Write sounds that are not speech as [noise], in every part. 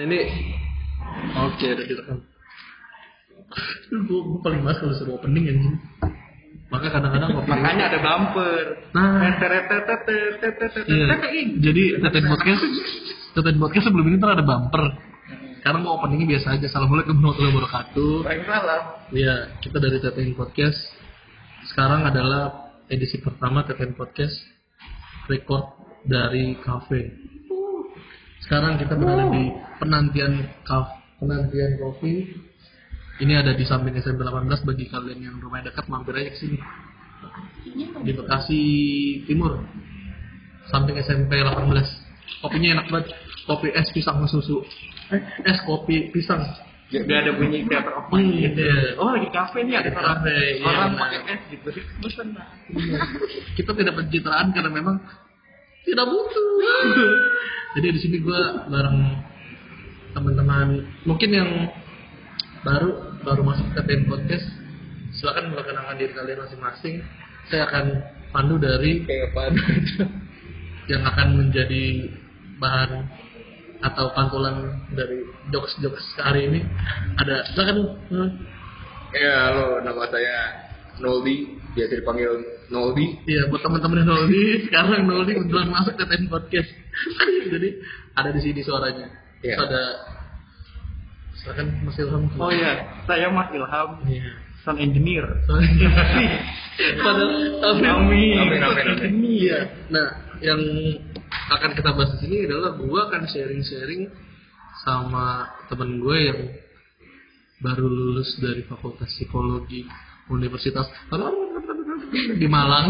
Ini oke udah kita kan. gue paling males kalau seru opening ini. Maka kadang-kadang [laughs] makanya ada bumper. Nah, jadi teten podcast teten podcast sebelum ini ada bumper. Karena mau openingnya biasa aja. Assalamualaikum warahmatullahi wabarakatuh. Waalaikumsalam. Iya, kita dari Teten Podcast. Sekarang adalah edisi pertama Teten Podcast record dari cafe. Sekarang kita berada di penantian cafe, penantian kopi. Ini ada di samping SMP 18 bagi kalian yang rumahnya dekat mampir aja ke sini di Bekasi Timur samping SMP 18 kopinya enak banget kopi es pisang sama susu eh, es kopi pisang Gak ada bunyi teater apa Hmm, gitu. iya. Oh lagi kafe nih ada kafe, iya, orang pakai es gitu. Bosan lah. kita tidak pencitraan karena memang tidak butuh. [laughs] Jadi di sini gue bareng teman-teman mungkin yang baru baru masuk ke tim podcast silakan memperkenalkan diri kalian masing-masing. Saya akan pandu dari [laughs] yang akan menjadi bahan atau pantulan dari jokes-jokes hari ini. Ada silakan hmm. Ya halo, nama saya Noldi, biasa dipanggil Noldi. Iya, buat teman-teman yang Noldi, sekarang Noldi kebetulan masuk ke tim podcast. [laughs] Jadi ada di sini suaranya. Iya. Terus ada silakan Mas Ilham. Oh iya, saya Mas Ilham, Iya. sound engineer. Pada [laughs] tapi Amin. Amin, amin, amin. Iya. Nah, yang akan kita bahas di sini adalah gua akan sharing-sharing sama temen gue yang baru lulus dari Fakultas Psikologi Universitas di Malang.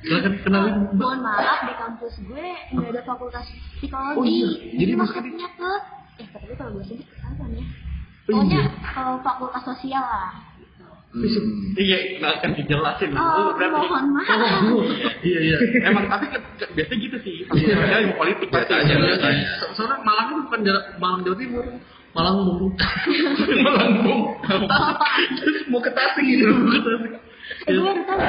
Silakan kenalin. Mbak. mohon maaf di kampus gue nggak ada fakultas psikologi Oh iya, jadi masuknya ke eh tapi kalau gue sebut ketahuan ya Oh pokoknya iya. kalau fakultas sosial lah Hmm. Iya, nah, kan dijelasin dulu oh berarti. mohon maaf Oh, iya iya. Emang tapi kan biasa gitu sih. Iya. Fakultasnya ilmu politik Biasa pasti. aja, biasa aja. So- Soalnya Malang itu bukan Malang Jawa Timur, Malang Bung. [laughs] Melambung. Mau ke Tasik gitu, mau ke Tasik. Eh udah tahu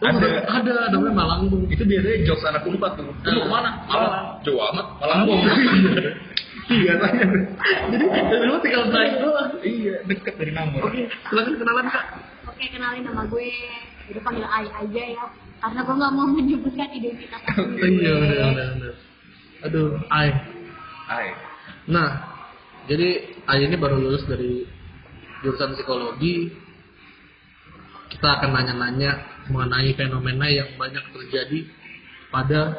Oh, ada, ada, namanya Malang Bung. Itu biasanya jokes anak unpad tuh. Lu mau ke mana? Malang. Jauh amat. Malambung. Iya, tanya. Jadi, dari lu tinggal naik doang. Iya, deket dari Namur. Oke, silakan kenalan kak. oke kenalin nama gue udah panggil Ai aja ya karena gue nggak mau menyebutkan identitas aku Iya, benar, benar, benar. Aduh, Ai. Hai. Nah, jadi Ai ini baru lulus dari jurusan psikologi. Kita akan nanya-nanya mengenai fenomena yang banyak terjadi pada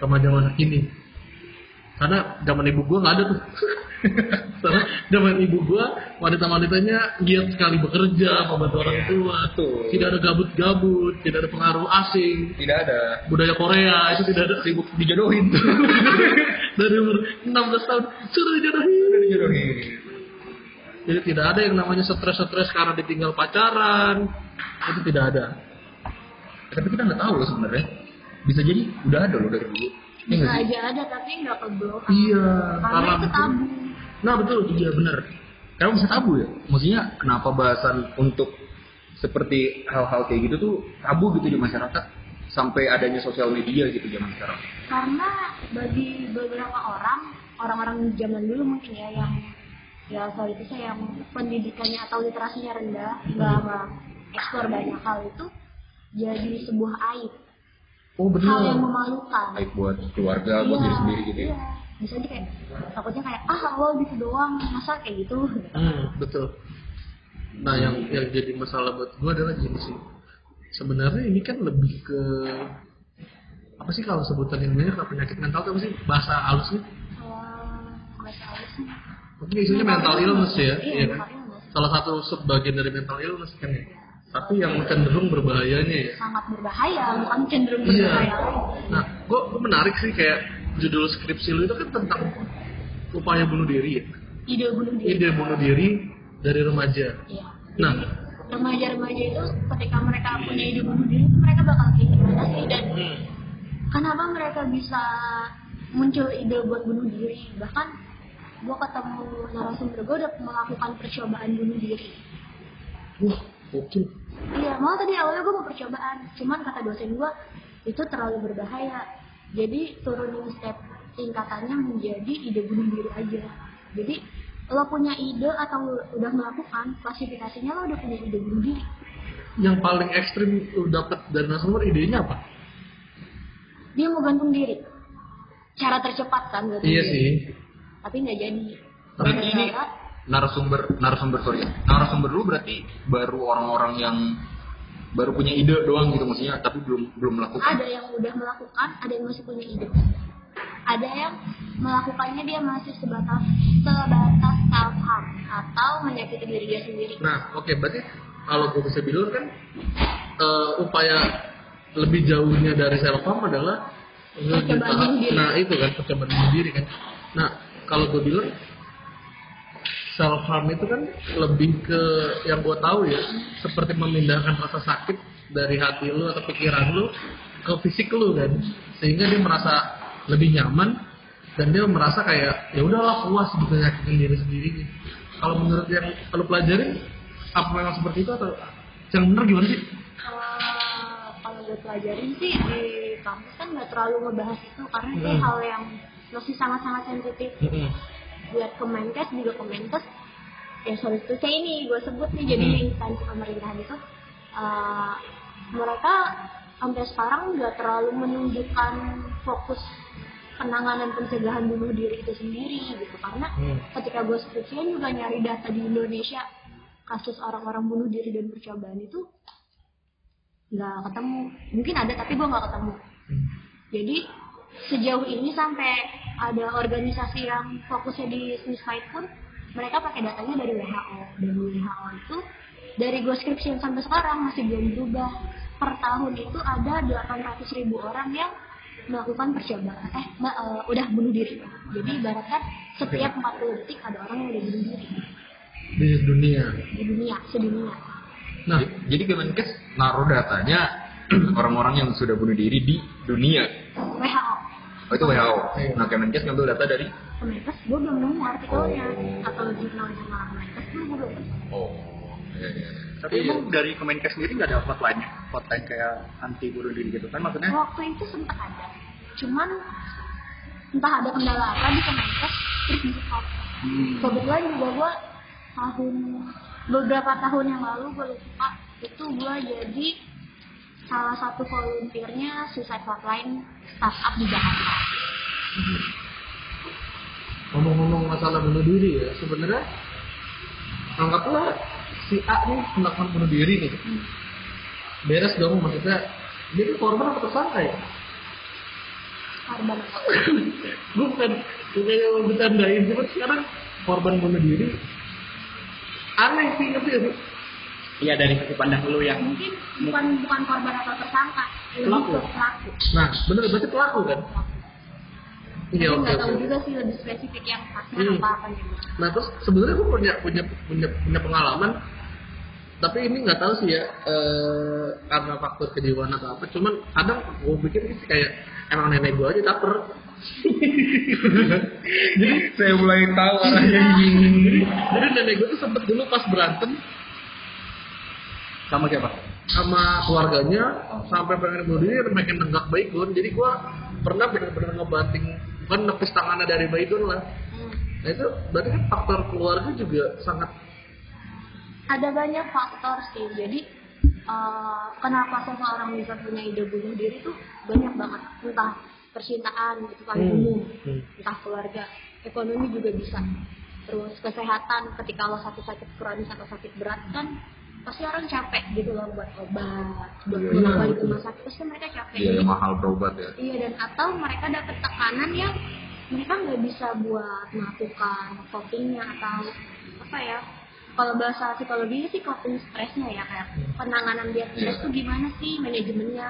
remaja-remaja kini. Karena zaman ibu gua nggak ada tuh. [laughs] Karena zaman ibu gua wanita-wanitanya giat sekali bekerja, membantu orang tua. Betul. Tidak ada gabut-gabut, tidak ada pengaruh asing, Tidak ada. budaya Korea itu tidak ada. Sibuk dijodohin. [laughs] Dari umur 16 tahun sudah dijodohin. dijodohin. Jadi tidak ada yang namanya stres-stres karena ditinggal pacaran. Itu tidak ada. Tapi kita nggak tahu loh sebenarnya. Bisa jadi udah ada loh dari dulu. Bisa sih? aja ada tapi nggak ke blow. Iya, karena itu tabu Nah betul, iya benar. Kenapa bisa tabu ya? Maksudnya kenapa bahasan untuk seperti hal-hal kayak gitu tuh tabu gitu di masyarakat sampai adanya sosial media gitu zaman sekarang. karena bagi beberapa orang orang-orang zaman dulu mungkin ya yang ya soal itu saya yang pendidikannya atau literasinya rendah nggak eksplor banyak hal itu jadi sebuah aib Oh hal yang benar. memalukan Baik buat keluarga, buat Iya, diri sendiri gitu ya. iya. bisa aja kayak takutnya kayak ah lo gitu doang masa kayak gitu Hmm, betul. Nah yang yang jadi masalah buat gue adalah gini sih. Sebenarnya ini kan lebih ke apa sih kalau sebutan ilmiahnya kalau penyakit mental itu apa sih bahasa halusnya? kalau nggak tahu sih Mungkin isunya mental illness ya, iya iya kan? Salah satu subbagian dari mental illness kan ya. Tapi yang cenderung berbahayanya ya. sangat berbahaya bukan cenderung Iya. berbahaya lagi Nah, gue menarik sih kayak judul skripsi lu itu kan tentang upaya bunuh diri ya. ide bunuh diri Ide bunuh diri dari remaja. Iya. Nah, remaja-remaja itu ketika mereka punya ide bunuh diri itu mereka bakal kayak gimana sih dan hmm, kenapa mereka bisa muncul ide buat bunuh diri bahkan gue ketemu narasumber gue udah melakukan percobaan bunuh diri wah, oke. iya malah tadi awalnya gue mau percobaan cuman kata dosen gue itu terlalu berbahaya jadi turunin step tingkatannya menjadi ide bunuh diri aja jadi lo punya ide atau udah melakukan klasifikasinya lo udah punya ide bunuh diri Yang paling ekstrim lu dapat dari narasumber idenya apa? dia mau gantung diri cara tercepat kan gantung Iya diri. sih. Tapi nggak jadi. Berarti ini narasumber narasumber sorry. Narasumber lu berarti baru orang-orang yang baru punya ide doang gitu maksudnya tapi belum belum melakukan. Ada yang udah melakukan ada yang masih punya ide. Ada yang melakukannya dia masih sebatas sebatas self harm atau menyakiti diri dia sendiri. Nah, oke berarti kalau gue bisa bilang kan eh, upaya lebih jauhnya dari self harm adalah Percobaan. Nah itu kan percobaan bunuh diri kan. Nah kalau gue bilang self harm itu kan lebih ke yang gue tahu ya seperti memindahkan rasa sakit dari hati lu atau pikiran lu ke fisik lu kan sehingga dia merasa lebih nyaman dan dia merasa kayak ya udahlah puas gitu nyakitin diri sendiri. Kalau menurut yang kalau pelajarin apa memang seperti itu atau yang benar gimana sih? Kalau gue pelajarin sih di kampus kan nggak terlalu ngebahas itu karena Hmm. hal yang masih sangat-sangat sensitif. Buat Kemenkes juga Kemenkes ya sorry itu saya ini gue sebut nih jadi Hmm. instansi pemerintahan itu eh, mereka sampai sekarang nggak terlalu menunjukkan fokus penanganan pencegahan bunuh diri itu sendiri gitu. Karena Hmm. ketika gue skripsian juga nyari data di Indonesia kasus orang-orang bunuh diri dan percobaan itu nggak ketemu. Mungkin ada tapi gue nggak ketemu. Jadi sejauh ini sampai ada organisasi yang fokusnya di suicide pun mereka pakai datanya dari WHO dan WHO itu dari gue skripsian sampai sekarang masih belum berubah. Per tahun itu ada 800 ribu orang yang melakukan percobaan. Eh ma- eh, udah bunuh diri. Jadi ibaratkan setiap 40 detik ada orang yang udah bunuh diri. Di dunia. di dunia sedunia. Nah, jadi Kemenkes naruh datanya [clears throat] orang-orang yang sudah bunuh diri di dunia. WHO oh itu WHO Iya. nah Kemenkes ngambil data dari Kemenkes gue belum nemu artikelnya Oh. atau jurnal-jurnal Kemenkes gue belum oh iya, iya. Tapi emang dari Kemenkes sendiri nggak ada hotline hotline kayak anti bunuh diri gitu kan maksudnya? waktu itu sempat ada cuman entah ada kendala apa di Kemenkes terus di stop Hmm. kebetulan juga gue tahun beberapa tahun yang lalu gue lupa itu gue jadi salah satu volunteernya suicide hotline startup di Jakarta. Ngomong-ngomong masalah bunuh diri ya, sebenarnya anggaplah si A nih melakukan bunuh diri nih. Beres dong maksudnya dia itu korban atau tersangka ya? korban [laughs] bukan bukan yang mau bercandain cuma sekarang korban bunuh diri. Aneh sih ngerti ya sih Iya dari sudut pandang lu yang mungkin bukan bukan korban atau tersangka. Pelaku. pelaku. Nah bener berarti pelaku kan? Iya oke tahu juga sih lebih spesifik yang pasnya Hmm. apa apa gitu. Nah terus sebenarnya gue punya punya punya punya pengalaman tapi ini nggak tahu sih ya eh, karena faktor kejiwaan atau apa. Cuman kadang gue pikir sih kayak emang nenek gue aja caper. Jadi saya mulai tahu arahnya jadi, jadi nenek gue tuh sempet dulu pas berantem sama siapa? sama keluarganya sampai pengen bunuh diri pengen nenggak Baygon jadi gue pernah benar-benar ngebanting bukan nepis tangannya dari Baygon lah Hmm. nah itu berarti kan faktor keluarga juga sangat ada banyak faktor sih jadi eh, kenapa seseorang bisa punya ide bunuh diri tuh banyak banget entah percintaan itu paling Hmm. umum Hmm. entah keluarga ekonomi juga bisa terus kesehatan ketika lo sakit sakit kronis atau sakit berat kan pasti orang capek gitu loh buat obat buat bolak iya, balik rumah sakit. Pasti mereka capek iya Jadi, mahal berobat ya. Iya dan atau mereka dapat tekanan yang mereka nggak bisa buat melakukan copingnya atau apa ya kalau bahasa psikologi sih coping stresnya ya kayak penanganan dia stres Iya. tuh gimana sih manajemennya?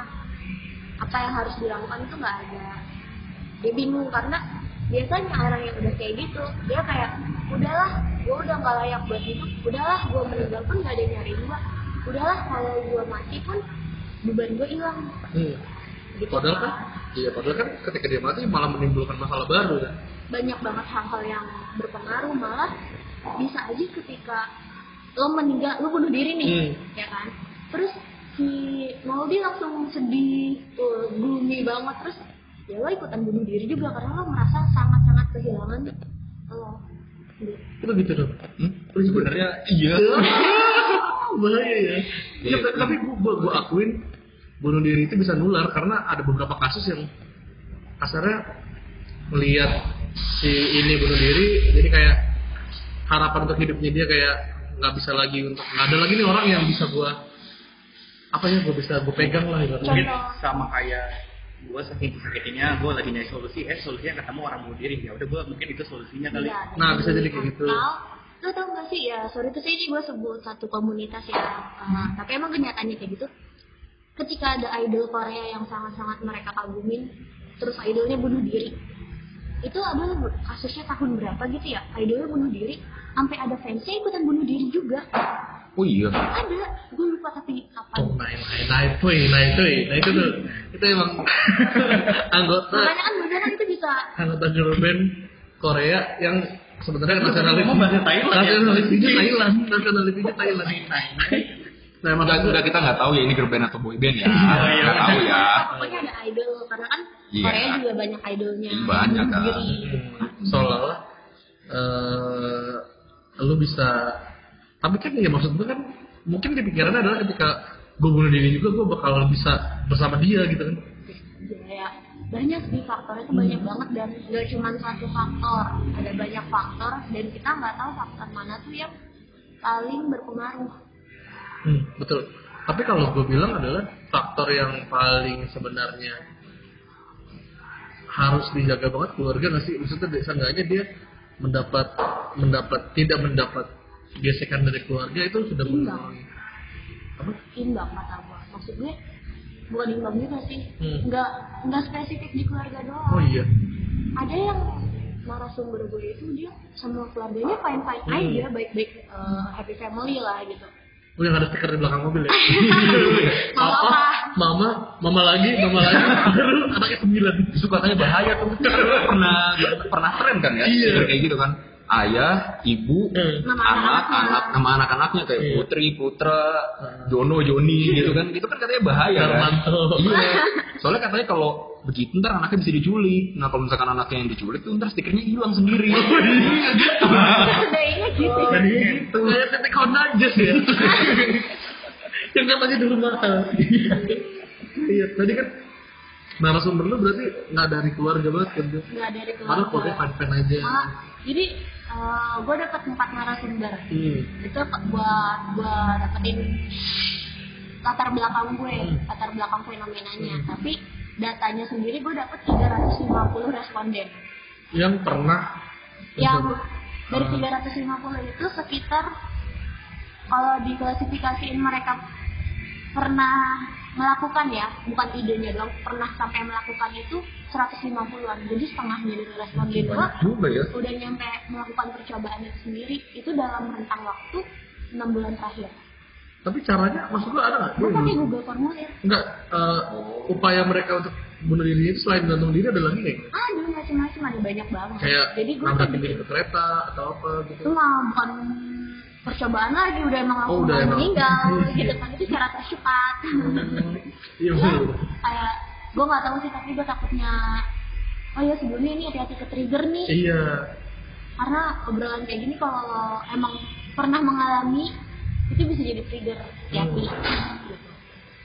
Apa yang harus dilakukan itu nggak ada. Dia bingung karena biasanya orang yang udah kayak gitu dia kayak udahlah gue udah nggak layak buat hidup udahlah gue meninggal pun nggak ada yang nyari gue udahlah kalau gue mati pun beban gue hilang. Hmm. gitu padahal kan iya padahal kan ketika dia mati malah menimbulkan masalah baru kan. Banyak banget hal-hal yang berpengaruh malah bisa aja ketika lo meninggal lo bunuh diri nih Hmm. ya kan? Terus si Maudi langsung sedih tuh gloomy banget terus ya lo ikutan bunuh diri juga karena lo merasa sangat-sangat kehilangan lo Itu gitu dong. Hmm? Sebenarnya iya. [laughs] bahaya ya. Iya, Ya, tapi gua, gua, gua akuin bunuh diri itu bisa nular karena ada beberapa kasus yang kasarnya melihat si ini bunuh diri jadi kayak harapan untuk hidupnya dia kayak nggak bisa lagi untuk nggak ada lagi nih orang yang bisa gua apa ya gua bisa gua pegang lah gitu. Mungkin sama kayak gue saking sakitnya gue lagi nyari solusi eh solusinya ketemu orang bunuh diri. Ya udah gue mungkin itu solusinya kali. Iya, Nah, bisa jadi kayak gitu. Lo tau gak sih? Ya sorry tuh sih ini gue sebut satu komunitas ya. Uh, tapi emang kenyataannya kayak gitu. Ketika ada idol Korea yang sangat-sangat mereka kagumin terus idolnya bunuh diri. Itu ada kasusnya tahun berapa gitu ya? Idolnya bunuh diri sampai ada fansnya ikutan bunuh diri juga Oh iya. ada gue lupa tapi kapan Oh, nah, nah, nah itu, nah itu, nah itu tuh, itu emang [laughs] anggota makanya kan beneran itu bisa anggota girl band Korea yang sebenarnya nasionalis ngomong bahasa Thailand ya? nasionalisnya Thailand nasionalisnya Thailand nah emang Udah, udah kita nggak tahu ya ini girl band atau boy band ya. iya. Nggak tahu ya. pokoknya ada idol karena kan Iya. Korea juga banyak idolnya Iya, banyak, kan. diri. seolah-olah eh lu bisa tapi kan ya maksud gue kan mungkin di pikirannya adalah ketika gue bunuh diri juga gue bakal bisa bersama dia gitu kan ya banyak sih faktornya itu banyak banget dan gak cuma satu faktor ada banyak faktor dan kita nggak tahu faktor mana tuh yang paling berpengaruh Hmm, betul. Tapi kalau gue bilang adalah faktor yang paling sebenarnya harus dijaga banget keluarga nggak sih? Maksudnya seenggaknya dia mendapat mendapat tidak mendapat gesekan dari keluarga itu sudah Imbang. mengurangi apa? imbang kata gua maksud gue bukan imbang juga sih Hmm. nggak nggak spesifik di keluarga doang Oh iya. ada yang narasumber gue itu dia semua keluarganya fine fine Hmm. aja baik baik happy family lah gitu Oh yang ada stiker di belakang mobil ya? [laughs] Apa? mama, mama lagi, mama lagi, baru anaknya sembilan. Itu katanya bahaya tuh. pernah pernah tren kan ya? Iya. Kayak gitu kan. Ayah, ibu, Hmm. Nama anak, anak-anaknya. anak, nama anak-anaknya kayak Iya. Putri, Putra, Hmm. Jono, Joni gitu kan. Itu kan katanya bahaya kan. Iya. [laughs] Soalnya katanya kalau begitu ntar anaknya bisa diculik. Nah kalau misalkan anaknya yang diculik tuh ntar stikernya hilang sendiri. Iya gitu. udah ingat gitu gitu. Kayak titik Honda aja sih ya. [laughs] yang katanya dulu mahal. iya, tadi kan narasumber lu berarti nggak dari keluarga banget kan? Nggak dari keluarga keluarga fan-fan aja. Malah, jadi gue dapet empat narasumber Hmm. itu buat gue dapetin latar belakang gue Hmm. latar belakang fenomenanya tapi datanya sendiri gue dapet 350 responden Yang pernah yang dari Ah. 350 itu sekitar kalau diklasifikasiin mereka pernah melakukan ya bukan idenya doang pernah sampai melakukan itu 150-an jadi setengahnya dari responden gue Juga ya. udah nyampe melakukan percobaan itu sendiri itu dalam rentang waktu 6 bulan terakhir. Tapi caranya, maksud lu ada nggak? gue pakai Google Formulir. Enggak, eh, upaya mereka untuk bunuh diri itu selain gantung diri ada lagi nggak? ada macam-macam ada banyak banget. Kayak jadi gue nabrakin diri ke kereta atau apa gitu. itu mah bukan percobaan lagi udah emang langsung Oh, udah meninggal [laughs] gitu kan. Itu secara tercepat. [laughs] Iya ya, kayak gue nggak tahu sih tapi gue takutnya oh ya sebelumnya ini hati-hati ke trigger nih Iya. karena obrolan kayak gini kalau emang pernah mengalami itu bisa jadi trigger hati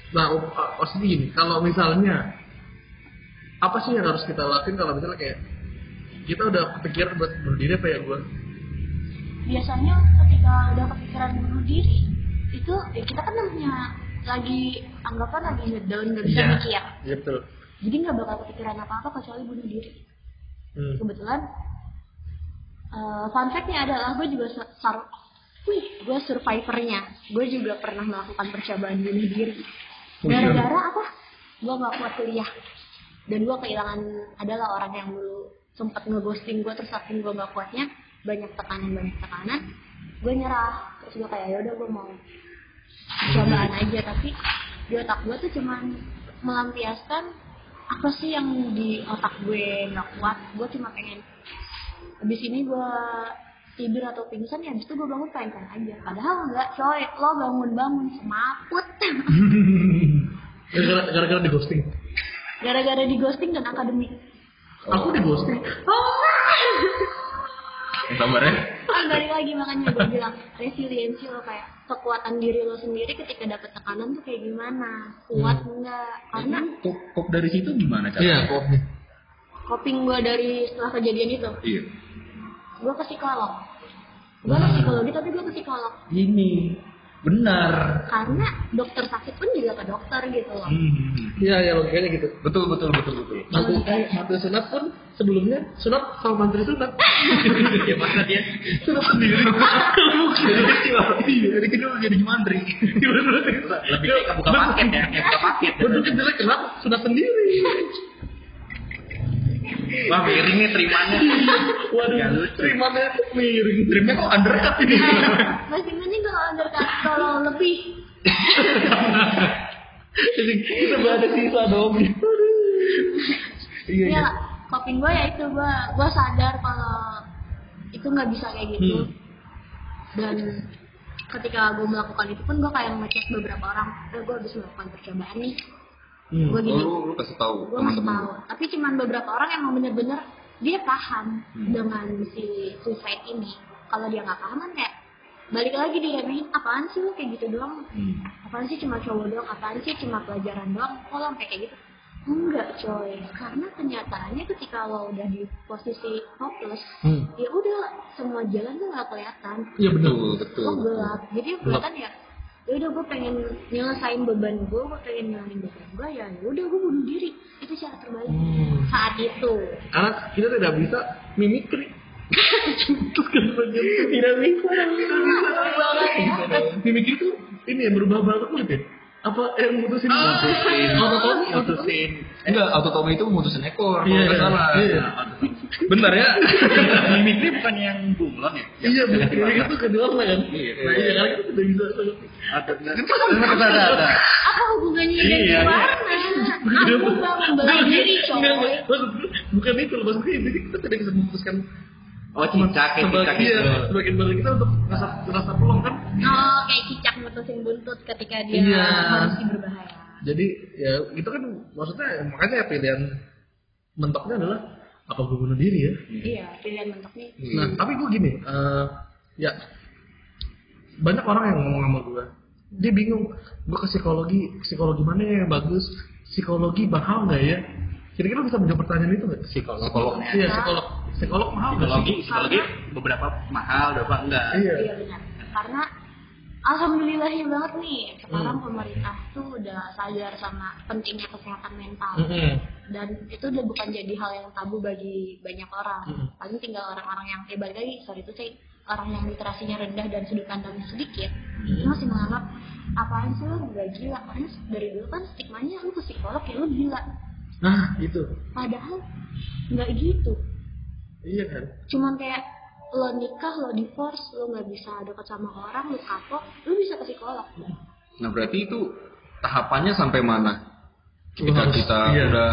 Nah, op- uh, maksudnya gini, kalau misalnya apa sih yang harus kita lakuin kalau misalnya kayak kita udah kepikiran buat bunuh diri apa ya gue? biasanya ketika udah kepikiran bunuh diri itu ya kita kan namanya lagi anggapan lagi ngedown nggak bisa mikir Iya betul. jadi nggak bakal kepikiran apa apa kecuali bunuh diri. Hmm. kebetulan eh, fun fact-nya adalah gue juga sur- wih gue survivornya. Gue juga pernah melakukan percobaan bunuh diri. Gara-gara apa? Gue nggak kuat kuliah. Dan gue kehilangan adalah orang yang dulu sempat ngeghosting gue terus saking gue nggak kuatnya banyak tekanan banyak tekanan gue nyerah. Terus gue kayak yaudah gue mau percobaan aja tapi di otak gue tuh cuman melampiaskan apa sih yang di otak gue nggak kuat gue cuma pengen habis ini gue tidur atau pingsan ya habis itu gue bangun pengen aja padahal enggak coy lo bangun bangun semaput Gara-gara gara-gara di ghosting. gara-gara di ghosting dan akademik Aku di ghosting. Sabar ya. balik lagi makanya gue bilang resiliensi lo kayak kekuatan diri lo sendiri ketika dapet tekanan tuh kayak gimana? Kuat enggak karena Kok, kok dari situ gimana cara? Iya, kok. Nih. coping gue dari setelah kejadian itu? Iya. gue ke psikolog. Gue ke psikologi tapi gue ke psikolog. Ini benar. karena dokter sakit pun juga ke dokter gitu loh Hmm. Iya, ya logikanya gitu. Betul betul betul betul. Mantu, eh, mantu sunat pun sebelumnya sunat sama mantri sunat. [laughs] Ya masa dia sunat sendiri. Iya, dari kecil jadi mantri. lebih kayak buka paket ya, kayak buka paket. Bentuknya jelek kenapa? Sunat sendiri. Wah miring nih terimanya. Waduh, lucu. terimanya miring. Dreamnya kok undercut ini? masih mending kalau undercut kalau lebih Jadi kita berada sisa dong. Iya, iya. ya coping gue ya itu gue gue sadar kalau itu nggak bisa kayak gitu Hmm. dan ketika gue melakukan itu pun gue kayak ngecek beberapa orang eh gue habis melakukan percobaan nih Hmm. gue Oh, gini lu, lu kasih tahu gue masih teman-teman. tahu tapi cuman beberapa orang emang bener-bener dia paham Hmm. dengan si suicide ini kalau dia nggak paham kan kayak balik lagi diremehin apaan sih lu kayak gitu doang Hmm. apaan sih cuma cowok doang apaan sih cuma pelajaran doang kok lo sampai kayak gitu enggak coy karena kenyataannya ketika lo udah di posisi hopeless Hmm. ya udah semua jalan tuh nggak kelihatan Iya. Betul betul. lo gelap jadi yang kelihatan ya ya udah gue pengen nyelesain beban gue gue pengen ngilangin beban gue ya udah gue bunuh diri itu cara terbaik Hmm. saat itu Karena kita tidak bisa mimikri. Kan [laughs] bagian tidak bisa. Mimikri itu ini ya berubah banget kulit ya. Apa yang mutusin? mutusin. Ototomi, Mutusin. Enggak, autotomi itu mutusin ekor. Iya, nggak salah. iya. Benar ya? Mimikri bukan yang bunglon ya? Iya, mimikri itu kedua lah kan. Iya. Nah, iya karena kita tidak bisa. Ada ada apa hubungannya Iya, dengan iya. warna aku bangun bela diri coy bukan itu loh maksudnya jadi kita tidak bisa memutuskan Oh cicak ya cicak sebagian itu. sebagian badan kita untuk rasa rasa pelong kan? Oh kayak cicak mutusin buntut ketika dia Iya. harus berbahaya jadi ya itu kan maksudnya makanya ya pilihan mentoknya adalah apa gue bunuh diri ya? Iya pilihan bentuknya nah tapi gue gini eh, ya banyak orang yang ngomong sama gue dia bingung gue ke psikologi psikologi mana yang bagus? Psikologi mahal nggak ya? Kira-kira bisa menjawab pertanyaan itu nggak? Psikolog. iya psikolog psikolog mahal nggak Psikologi, sih psikologi beberapa mahal, beberapa enggak. iya. Iya benar. Karena alhamdulillahnya banget nih sekarang pemerintah tuh udah sadar sama pentingnya kesehatan mental. Mm-mm. dan itu udah bukan jadi hal yang tabu bagi banyak orang. Mm. paling tinggal orang-orang yang ya balik lagi sorry itu sih orang yang literasinya rendah dan sudut pandangnya sedikit. Mm. masih menganggap apaan sih lu gak gila? Karena dari dulu kan stigmanya lu ke psikolog ya lu gila. Nah itu. Padahal nggak gitu iya kan cuman kayak lo nikah lo divorce lo nggak bisa deket sama orang lo kapok lo bisa ke psikolog Nah, berarti itu tahapannya sampai mana? Ketika harus- kita iya. udah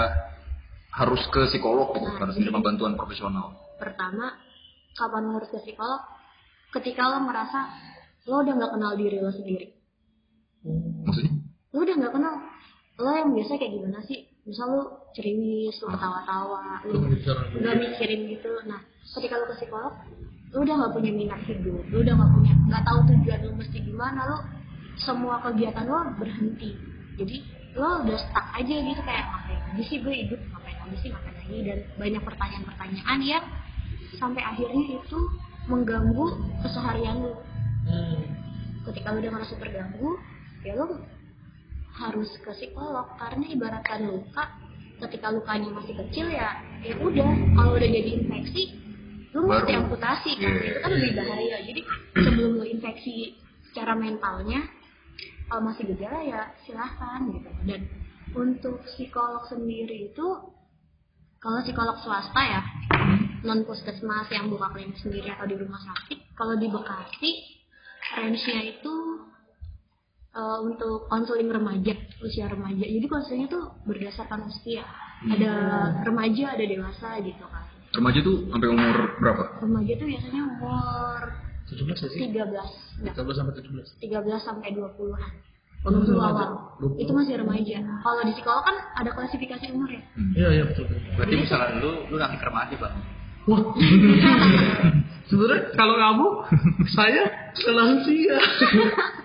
harus ke psikolog gitu, Nah, harus jadi- menerima bantuan profesional. pertama kapan lo harus ke psikolog ketika lo merasa lo udah nggak kenal diri lo sendiri Maksudnya? lo udah nggak kenal lo yang biasa kayak gimana sih misal lo ceriwis lo ketawa-tawa Lu nggak mikirin gitu. Nah ketika lo ke psikolog lo udah nggak punya minat hidup lo udah nggak punya nggak tahu tujuan lo mesti gimana lo semua kegiatan lo berhenti. Jadi lo udah stuck aja gitu kayak ngapain lagi sih gue hidup ngapain lagi sih ngapain lagi? Dan banyak pertanyaan-pertanyaan yang sampai akhirnya itu mengganggu keseharian lo Hmm. ketika lo udah merasa terganggu ya lo harus ke psikolog karena ibaratkan luka ketika lukanya masih kecil ya ya udah kalau udah jadi infeksi lu mesti amputasi kan? Iya, itu kan iya. lebih bahaya. Jadi sebelum lu infeksi secara mentalnya kalau masih gejala ya silahkan gitu. Dan untuk psikolog sendiri itu kalau psikolog swasta ya non puskesmas yang buka klinik sendiri atau di rumah sakit kalau di Bekasi range-nya itu eh, untuk konseling remaja usia remaja jadi konselingnya tuh berdasarkan usia ada remaja ada dewasa gitu kan Remaja tuh sampai umur berapa? remaja tuh biasanya umur 17 ya sih 13 enggak, 13 sampai 17 13 sampai 20-an Oh, itu 20 remaja. awal 20. itu masih remaja kalau di psikolog kan ada klasifikasi umur ya Hmm. iya iya betul betul. Berarti misalnya lu lu nanti remaja bang. wah [laughs] Sebenarnya kalau kamu, saya lansia. [laughs]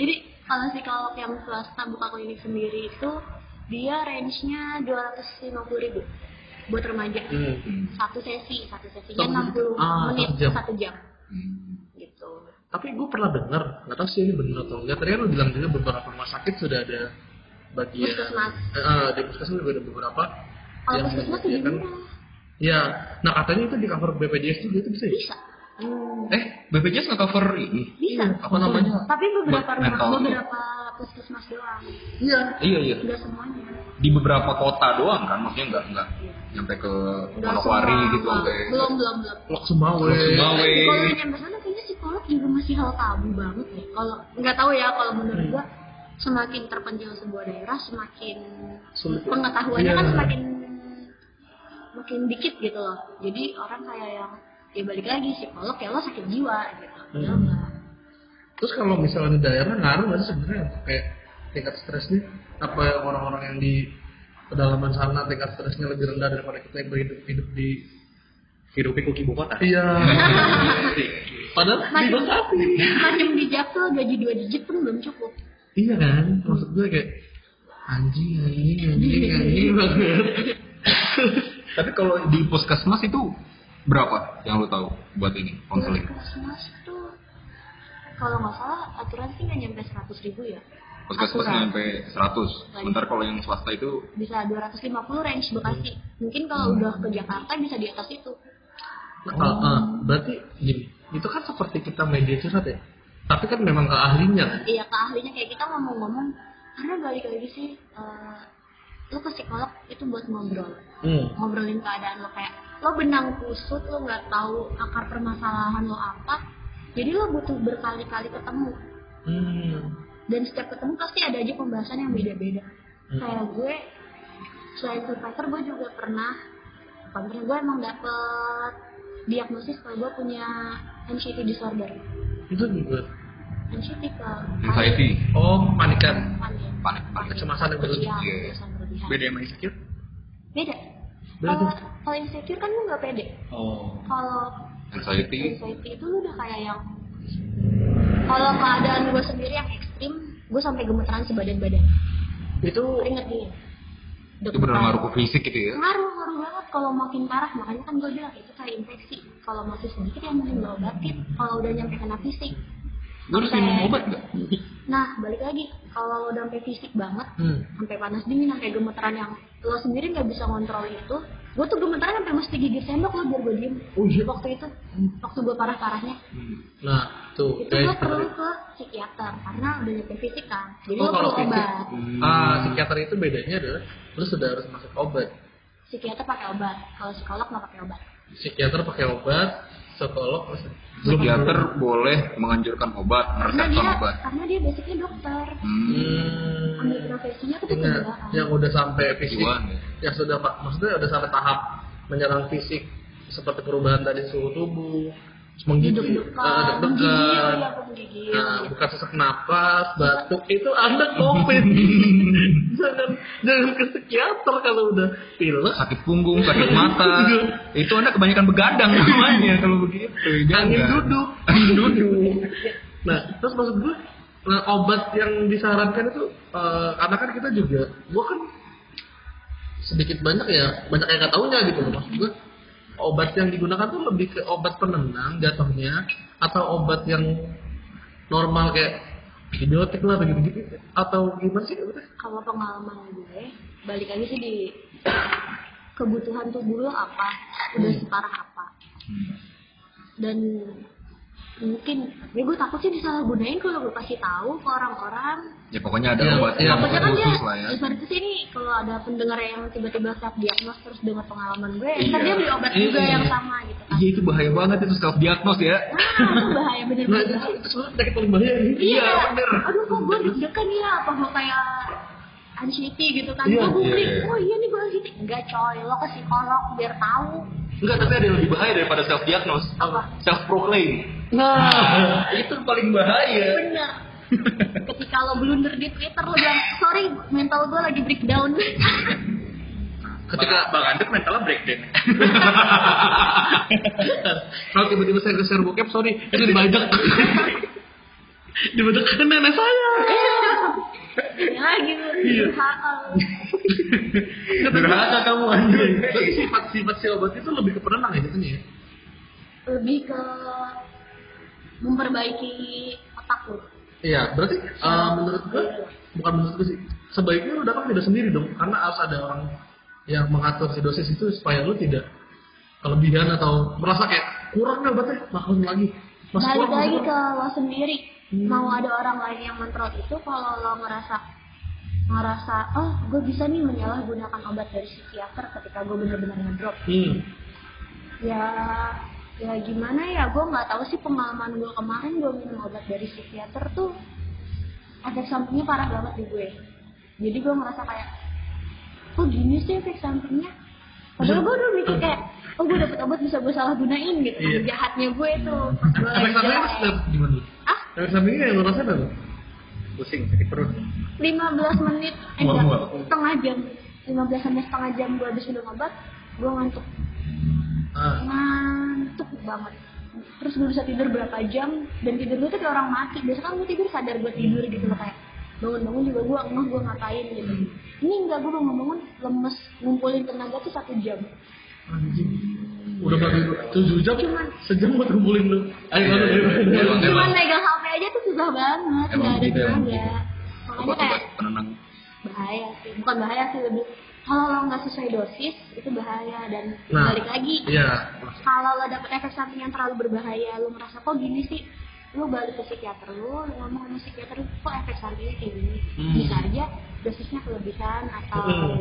Jadi kalau psikolog yang swasta buka klinik sendiri itu dia range-nya 250 ribu buat remaja. Hmm. Satu sesi, satu sesinya 60 ah, menit, satu jam. satu jam. Hmm. Gitu. Tapi gue pernah dengar, nggak tahu sih ini benar atau enggak. Tadi kan lu bilang juga beberapa rumah sakit sudah ada bagian. Puskesmas. Eh, eh, di puskesmas juga ada beberapa. Kalau yang puskesmas. Ya, nah katanya itu di cover BPJS juga itu bisa ya? Bisa. Hmm, Eh, BPJS nggak cover ini? bisa. Apa namanya? Tapi beberapa rumah, beberapa puskesmas doang. Iya. Iya iya. Enggak semuanya. Di beberapa kota doang kan, maksudnya nggak nggak nyampe ke Manokwari gitu sampai. Belum, belum, belum. Lok Semawe. Lok Semawe. Kalau nyampe sana kayaknya psikolog juga masih hal tabu banget ya. Kalau nggak tahu ya, kalau menurut Hmm. gua semakin terpencil sebuah daerah, semakin Sulit. pengetahuannya Iya. kan semakin makin dikit gitu loh. Jadi orang kayak yang ya balik lagi psikolog ya lo sakit jiwa gitu. Ya Hmm. enggak. Terus kalau misalnya di daerah ngaruh nggak sih sebenarnya kayak tingkat stresnya? Apa yang orang-orang yang di pedalaman sana tingkat stresnya lebih rendah daripada kita yang berhidup hidup di hidup pikuk ibu kota Iya. Padahal di Bekasi. makin di Jaksel gaji dua digit pun belum cukup. Iya kan? Maksud gue kayak anjing anjing anjing anjing banget. Tapi kalau di puskesmas itu berapa yang lu tahu buat ini konseling? Puskesmas tuh kalau nggak salah aturan sih nggak nyampe seratus ribu ya. Puskesmas sampai 100. Sementara kalau yang swasta itu bisa 250 range Bekasi. Mungkin kalau udah ke Jakarta bisa di atas itu. Nah, ah, ah, berarti gini, itu kan seperti kita media curhat ya. Tapi kan memang ke ahlinya kan. Iya ke ahlinya kayak kita ngomong-ngomong karena balik lagi sih eh, lu ke psikolog itu buat ngobrol Hmm. ngobrolin keadaan lo kayak lo benang kusut lo nggak tahu akar permasalahan lo apa jadi lo butuh berkali-kali ketemu Hmm. dan setiap ketemu pasti ada aja pembahasan yang beda-beda Hmm. kayak gue selain survivor gue juga pernah bukan pernah gue emang dapet diagnosis kalau gue punya anxiety disorder Itu juga. anxiety ke anxiety. Oh, panikan. panik Panik, panik. Kecemasan yang berlebihan. Iya, berlebihan. Beda sama insecure? Beda kalau kalau insecure kan lu nggak pede. Oh. kalau Anxiety. anxiety itu lu udah kayak yang kalau keadaan gue sendiri yang ekstrim gue sampai gemeteran sebadan badan Itu keringet dia. Itu benar ngaruh ke fisik gitu ya? ngaruh ngaruh banget. Kalau makin parah makanya kan gue bilang itu kayak infeksi. Kalau masih sedikit ya mungkin lo obatin. Kalau udah nyampe kena fisik. Lu harus minum obat nggak? Nah balik lagi kalau lo udah sampai fisik banget hmm. sampai panas dingin sampai gemeteran yang lo sendiri nggak bisa kontrol itu gue tuh gemeteran sampai mesti gigit sendok lo biar gue diem Oh, iya. waktu itu waktu gue parah parahnya Nah, tuh itu gue perlu ke psikiater karena udah nyampe fisik kan jadi Oh, lo perlu fisik. obat Ah, psikiater itu bedanya adalah lu sudah harus masuk obat. psikiater pakai obat kalau psikolog nggak pakai obat Psikiater pakai obat, psikolog Psikiater boleh menganjurkan obat, karena meresepkan dia obat. karena dia basicnya dokter Hmm. Ambil profesinya tuh kejiwaan yang udah sampai fisik, Kejiwaan, ya. yang sudah pak, maksudnya udah sampai tahap menyerang fisik seperti perubahan tadi suhu tubuh, menggigil, deg-degan, ya menggigil nah, bukan sesak napas, batuk, itu anda [laughs] covid. jangan jangan ke psikiater kalau udah pilek, Sakit punggung, sakit [laughs] mata. itu anda kebanyakan begadang namanya kalau begitu. angin Jangan. duduk, angin duduk. [laughs] Nah, terus maksud gue, nah, obat yang disarankan itu, eh, karena kan kita juga, gue kan sedikit banyak ya, banyak yang nggak taunya gitu loh maksud gue. Obat yang digunakan tuh lebih ke obat penenang jatuhnya, atau obat yang normal kayak antibiotik lah begitu gitu atau gimana sih? Kalau pengalaman gue balik lagi sih di kebutuhan tubuh lo apa? Udah separah apa? Dan mungkin ya gue takut sih disalahgunain kalau gue kasih tahu ke orang-orang Ya pokoknya ada Iya, obat iya. yang takutnya kan dia khusus lah ya. seperti sini kalau ada pendengar yang tiba-tiba self diagnos terus dengar pengalaman gue Iya. ntar dia beli obat Iya. juga yang sama gitu kan Iya itu bahaya banget itu self diagnose ya. nah itu bahaya nah bener-bener itu, itu sebenarnya penyakit paling bahaya nih Iya, bener. Aduh kok gue deg-degan ya apa gue kayak anxiety gitu kan. Iya, gue googling, iya, iya. oh iya nih gue anxiety. Enggak coy, lo ke psikolog biar tahu. Enggak, tapi ada yang lebih bahaya daripada self diagnose. Apa? Self proclaim. nah [laughs] itu paling bahaya. Bener. Ketika lo blunder di Twitter lo bilang, sorry mental gue lagi breakdown. [laughs] ketika Bang Andek mentalnya breakdown. [laughs] kalau tiba-tiba saya share bokep sorry itu dibajak dibajak ke nenek saya ya gitu Iya. Durhaka kamu anjing. Berarti sifat-sifat si obat itu lebih ke penenang ya jatuhnya ya lebih ke memperbaiki otak lu iya berarti eh, menurut gue bukan menurut gue sih sebaiknya lu datang tidak sendiri dong karena harus ada orang yang mengatur si dosis itu supaya lu tidak kelebihan atau merasa kayak kurang nih obatnya makan lagi Mas balik kurang, lagi kurang. ke lo sendiri Hmm. mau ada orang lain yang mentrol itu kalau lo ngerasa ngerasa oh gue bisa nih menyalahgunakan obat dari psikiater ketika gue benar-benar ngedrop. Hmm. ya ya gimana ya gue nggak tahu sih pengalaman gue kemarin gue minum obat dari psikiater tuh efek sampingnya parah banget di gue. Jadi gue ngerasa kayak kok gini sih efek sampingnya? Padahal gue udah mikir kayak oh gue dapet obat bisa gue salah gunain gitu Iya. jahatnya gue tuh. Pas gue efek sampingnya sedap gimana? Ah efek sampingnya yang rasain apa Pusing, sakit perut. 15 menit eh Mual, enggak, mual. setengah jam. 15 sampai setengah jam gue habis minum obat gue ngantuk. Ah. ngantuk banget. Terus gue bisa tidur berapa jam dan tidur gue tuh kayak orang mati. Biasa kan gue tidur sadar gue tidur gitu loh kayak bangun-bangun juga gue ngeh gue ngapain gitu. Ini enggak gue bangun-bangun lemes. Ngumpulin tenaga tuh satu jam. Anjing udah bagi tujuh jam Cuman- sejam buat ngumpulin lu ayo ayo, ayo. Emang, cuman megang HP aja tuh susah banget nggak ada tenaga gitu. makanya Obat-obat kayak penenang. bahaya sih bukan bahaya sih lebih kalau lo nggak sesuai dosis itu bahaya dan Nah. balik lagi iya kalau lo dapet efek samping yang terlalu berbahaya lo merasa kok gini sih lo balik ke psikiater lo lo ngomong sama psikiater kok efek sampingnya kayak gini Hmm. bisa aja dosisnya kelebihan atau Hmm.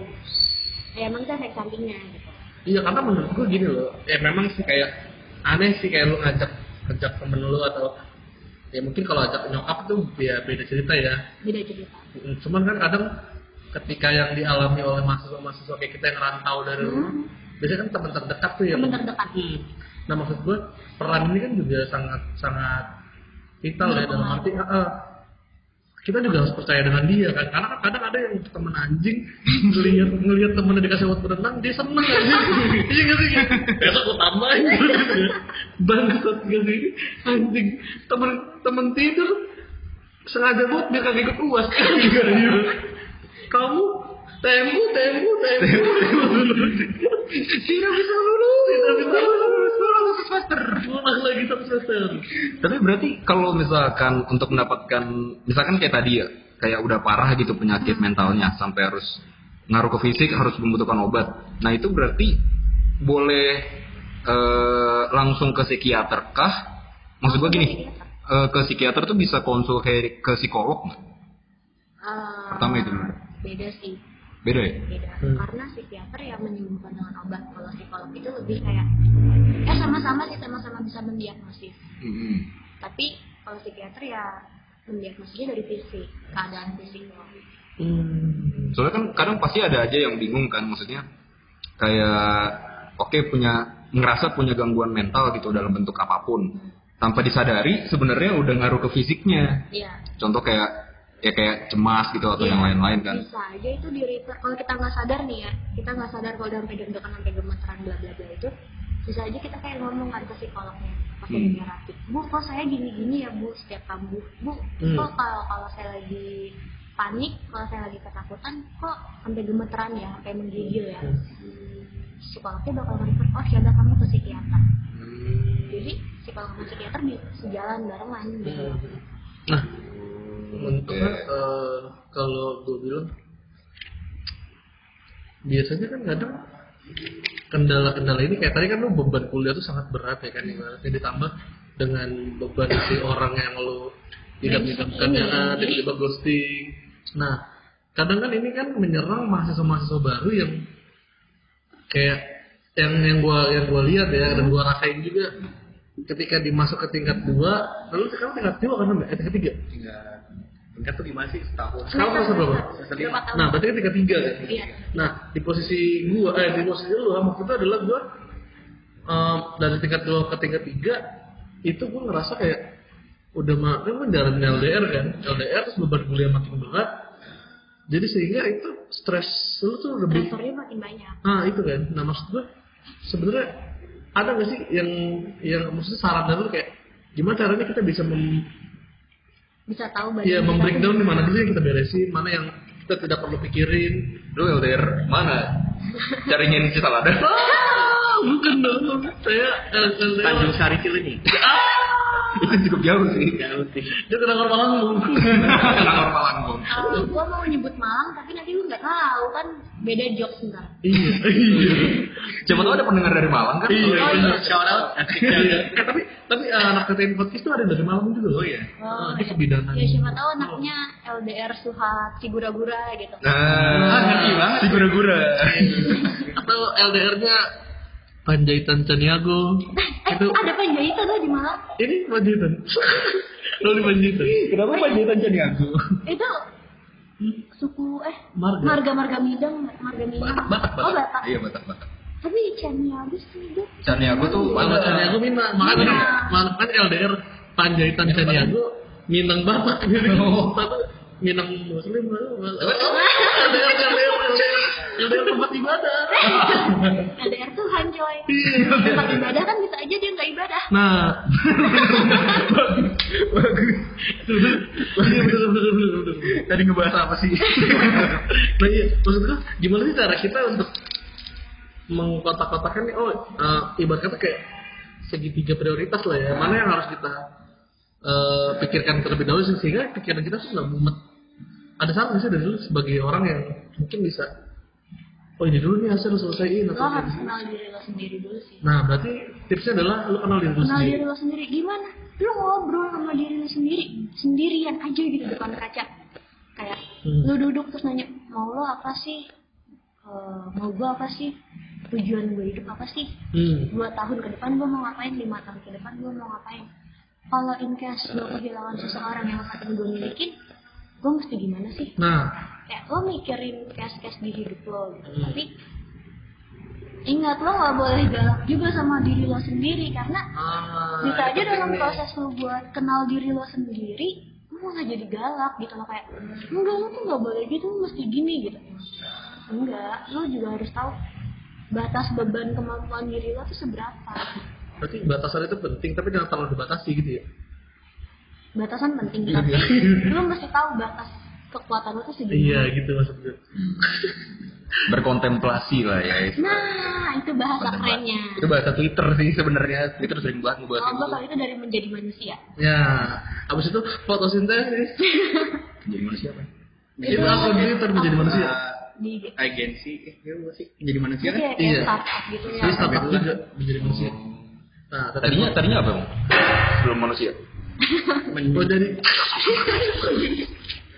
ya emang itu efek sampingnya gitu iya karena menurut gue gini loh. Ya memang sih kayak aneh sih kayak lu ngajak ngajak temen lu atau ya mungkin kalau ajak nyokap tuh ya beda cerita ya. Beda cerita. Cuman kan kadang ketika yang dialami oleh mahasiswa-mahasiswa kayak kita yang rantau dari rumah Hmm. biasanya kan teman terdekat tuh yang teman terdekat. Hmm. Nah maksud gue peran ini kan juga sangat sangat vital ya dalam arti ah, kita juga harus percaya dengan dia kan? Karena kan kadang ada yang temen anjing ngelihat ngelihat temennya dikasih obat penenang dia seneng anjing. [laughs] Iya nggak sih? Besok gue tambahin bangsat gak sih? Anjing. Temen temen tidur sengaja buat biar kagak ikut uas [laughs] Iya, iya. kamu temu temu temu. Tidak bisa lulus. Tidak bisa lulus. pulang satu semester. Pulang lagi satu semester. Tapi berarti kalau misalkan untuk mendapatkan misalkan kayak tadi ya, kayak udah parah gitu penyakit mentalnya sampai harus ngaruh ke fisik harus membutuhkan obat. Nah, itu berarti boleh eh, langsung ke psikiater kah? Maksud gua gini, eh, ke psikiater tuh bisa konsul kayak ke psikolog nggak? Eh, Pertama itu. beda sih Beda ya? beda Hmm. karena psikiater yang menyembuhkan dengan obat kalau psikolog itu lebih kayak eh sama-sama sih sama-sama bisa mendiagnosis Mm-mm. tapi kalau psikiater ya mendiagnosisnya dari fisik keadaan fisik lo hmm. Soalnya kan kadang pasti ada aja yang bingung kan maksudnya kayak oke punya ngerasa punya gangguan mental gitu dalam bentuk apa pun tanpa disadari sebenarnya udah ngaruh ke fisiknya. iya Contoh kayak ya kayak cemas gitu atau Iya, yang lain-lain kan. bisa aja itu di refer kalau kita nggak sadar nih ya kita nggak sadar kalau udah sampai deg-degan sampai gemeteran bla bla bla itu bisa aja kita kayak ngomong kan ke psikolognya pas Hmm. terapi bu kok saya gini gini ya bu setiap kambuh. Bu Hmm. kok kalau kalau saya lagi panik kalau saya lagi ketakutan kok sampai gemeteran ya sampai menggigil ya? Psikolognya bakal refer oh coba kamu ke psikiater? Jadi psikolog psikiater bisa sejalan barengan gitu. Nah untungnya eh, kalau gue bilang biasanya kan kadang kendala-kendala ini kayak tadi kan lu beban kuliah tuh sangat berat ya kan ibaratnya ditambah dengan beban si orang yang lu idam-idamkan ya ah, tiba-tiba ghosting. Nah kadang kan ini kan menyerang mahasiswa-mahasiswa baru yang kayak yang yang gua yang gua lihat ya dan gua rasain juga ketika dimasuk ke tingkat dua lalu sekarang tingkat dua kan eh tingkat tiga tingkat tuh gimana sih setahun? sekarang semester berapa Semester lima. nah berarti kan tingkat tiga kan Iya. nah di posisi gua eh di posisi lu maksudnya adalah gua em, dari tingkat dua ke tingkat tiga itu gua ngerasa kayak udah mah kan menjalani LDR kan LDR terus beban kuliah makin berat jadi sehingga itu stres lu tuh lebih Stressornya makin banyak. ah itu kan nah maksud gue sebenarnya ada nggak sih yang yang maksudnya saran dari lu kayak gimana caranya kita bisa mem, Bisa tahu badan ya kita membreakdown di mana dulu yang kita beresin mana yang kita tidak perlu pikirin Lu LDR mana? Caringin si Salada. ah [laughs] bukan dong saya LDR Tanjung Sari Cilenyi. Itu cukup jauh sih. Jauh sih. dia kena korban langsung Kena normal langsung. Kalau gua mau nyebut Malang tapi nanti lu nggak tahu kan beda jokes ntar. iya iya Siapa tahu ada pendengar dari Malang kan? Iya, Oh, bener. iya. Shout out. Iya. Tapi tapi eh, anak KTM podcast itu ada dari Malang juga loh. Oh iya. Oh, dia ya. kebidanan. Ya siapa tahu anaknya LDR Suhat Sigura-gura gitu. Nah, ngerti banget. Si gura-gura. Atau LDR-nya Panjaitan Caniago. Eh, itu ada penjahit tuh di Malang. ini Panjaitan. [laughs] Lo di Panjaitan. Kenapa Panjaitan aku? Itu suku eh Marga. marga marga midang marga midang. Batak, Oh Batak. Iya, Batak, Batak. Tapi Caniago sih itu. Caniago tuh ada Caniago Minang. Makanya kan LDR Panjaitan Caniago Minang Bapak. Oh. Minang Muslim. LDR tempat ibadah. [laughs] LDR tuh hancoy. Iya. Tempat ibadah kan bisa aja dia nggak ibadah. Nah, bagus. Tadi ngebahas apa sih? Nah iya, maksud gua gimana sih cara kita untuk mengkotak-kotakan nih, oh eh, ibarat kata kayak segitiga prioritas lah ya, mana yang harus kita eh, pikirkan terlebih dahulu sih, sehingga pikiran kita tuh nggak mumet. Ada saran nggak sih dari lu sebagai orang yang mungkin bisa, oh ini dulu nih hasil selesaiin Lo atau harus kenal diri lo sendiri dulu sih. Nah berarti tipsnya adalah lu kenal diri Kenal sendiri. diri lo sendiri gimana? Lo ngobrol sama diri lo sendiri, sendirian aja gitu depan kaca. Kayak Hmm. lo duduk terus nanya, mau lo apa sih? Eh, mau gua apa sih? Tujuan gue hidup apa sih? Hmm. Dua tahun ke depan gue mau ngapain? Lima tahun ke depan gue mau ngapain? Kalau in case lo kehilangan seseorang yang akan gue milikin, gue mesti gimana sih? Nah, kayak lo mikirin case-case di hidup lo gitu. Hmm. tapi ingat lo nggak boleh galak juga sama diri lo sendiri karena ah, bisa aja dalam proses lo buat kenal diri lo sendiri lo malah jadi galak gitu lo kayak enggak lo tuh nggak boleh gitu lo mesti gini gitu enggak lo juga harus tahu batas beban kemampuan diri lo tuh seberapa Berarti batasan itu penting, tapi jangan terlalu dibatasi gitu ya. batasan penting Iya. tapi lo mesti tahu batas kekuatan lo tuh segimana Iya gitu maksud gue. Berkontemplasi lah ya. itu. nah itu bahasa kerennya Itu bahasa Twitter sih sebenarnya. Twitter sering banget ngebahas kalau itu. kalau itu dari menjadi manusia Ya, habis itu fotosintesis. [laughs] Jadi manusia apa? Itu apa Twitter menjadi manusia? di agensi eh ya sih jadi manusia kan kayak Iya. kayak startup gitu ya Jadi startup juga menjadi manusia. Nah, Tadinya tadinya apa, Bang? Belum manusia. Oh jadi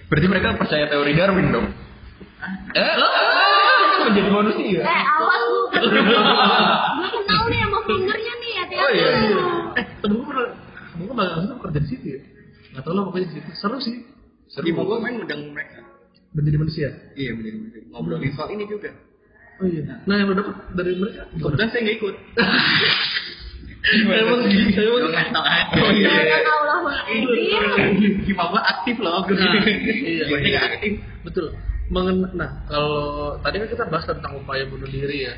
Berarti mereka percaya teori Darwin dong. Eh, menjadi manusia. eh awas lu gue kenal nih sama foundernya nih hati-hati Oh, iya, iya. Eh, temen gue pernah, temen gue magang kerja di situ ya. Gak tau lah pokoknya di situ. Seru sih. Seru. mau gua main undang mereka Menjadi manusia. iya menjadi manusia ngobrolin soal ini juga Oh iya. Nah yang lo dapet dari mereka? kebetulan saya nggak ikut [laughs] Emang emang aja gua aktif loh Nah, iya. Nggak aktif betul. Mengen nah kalau tadi kan kita bahas tentang upaya bunuh diri ya.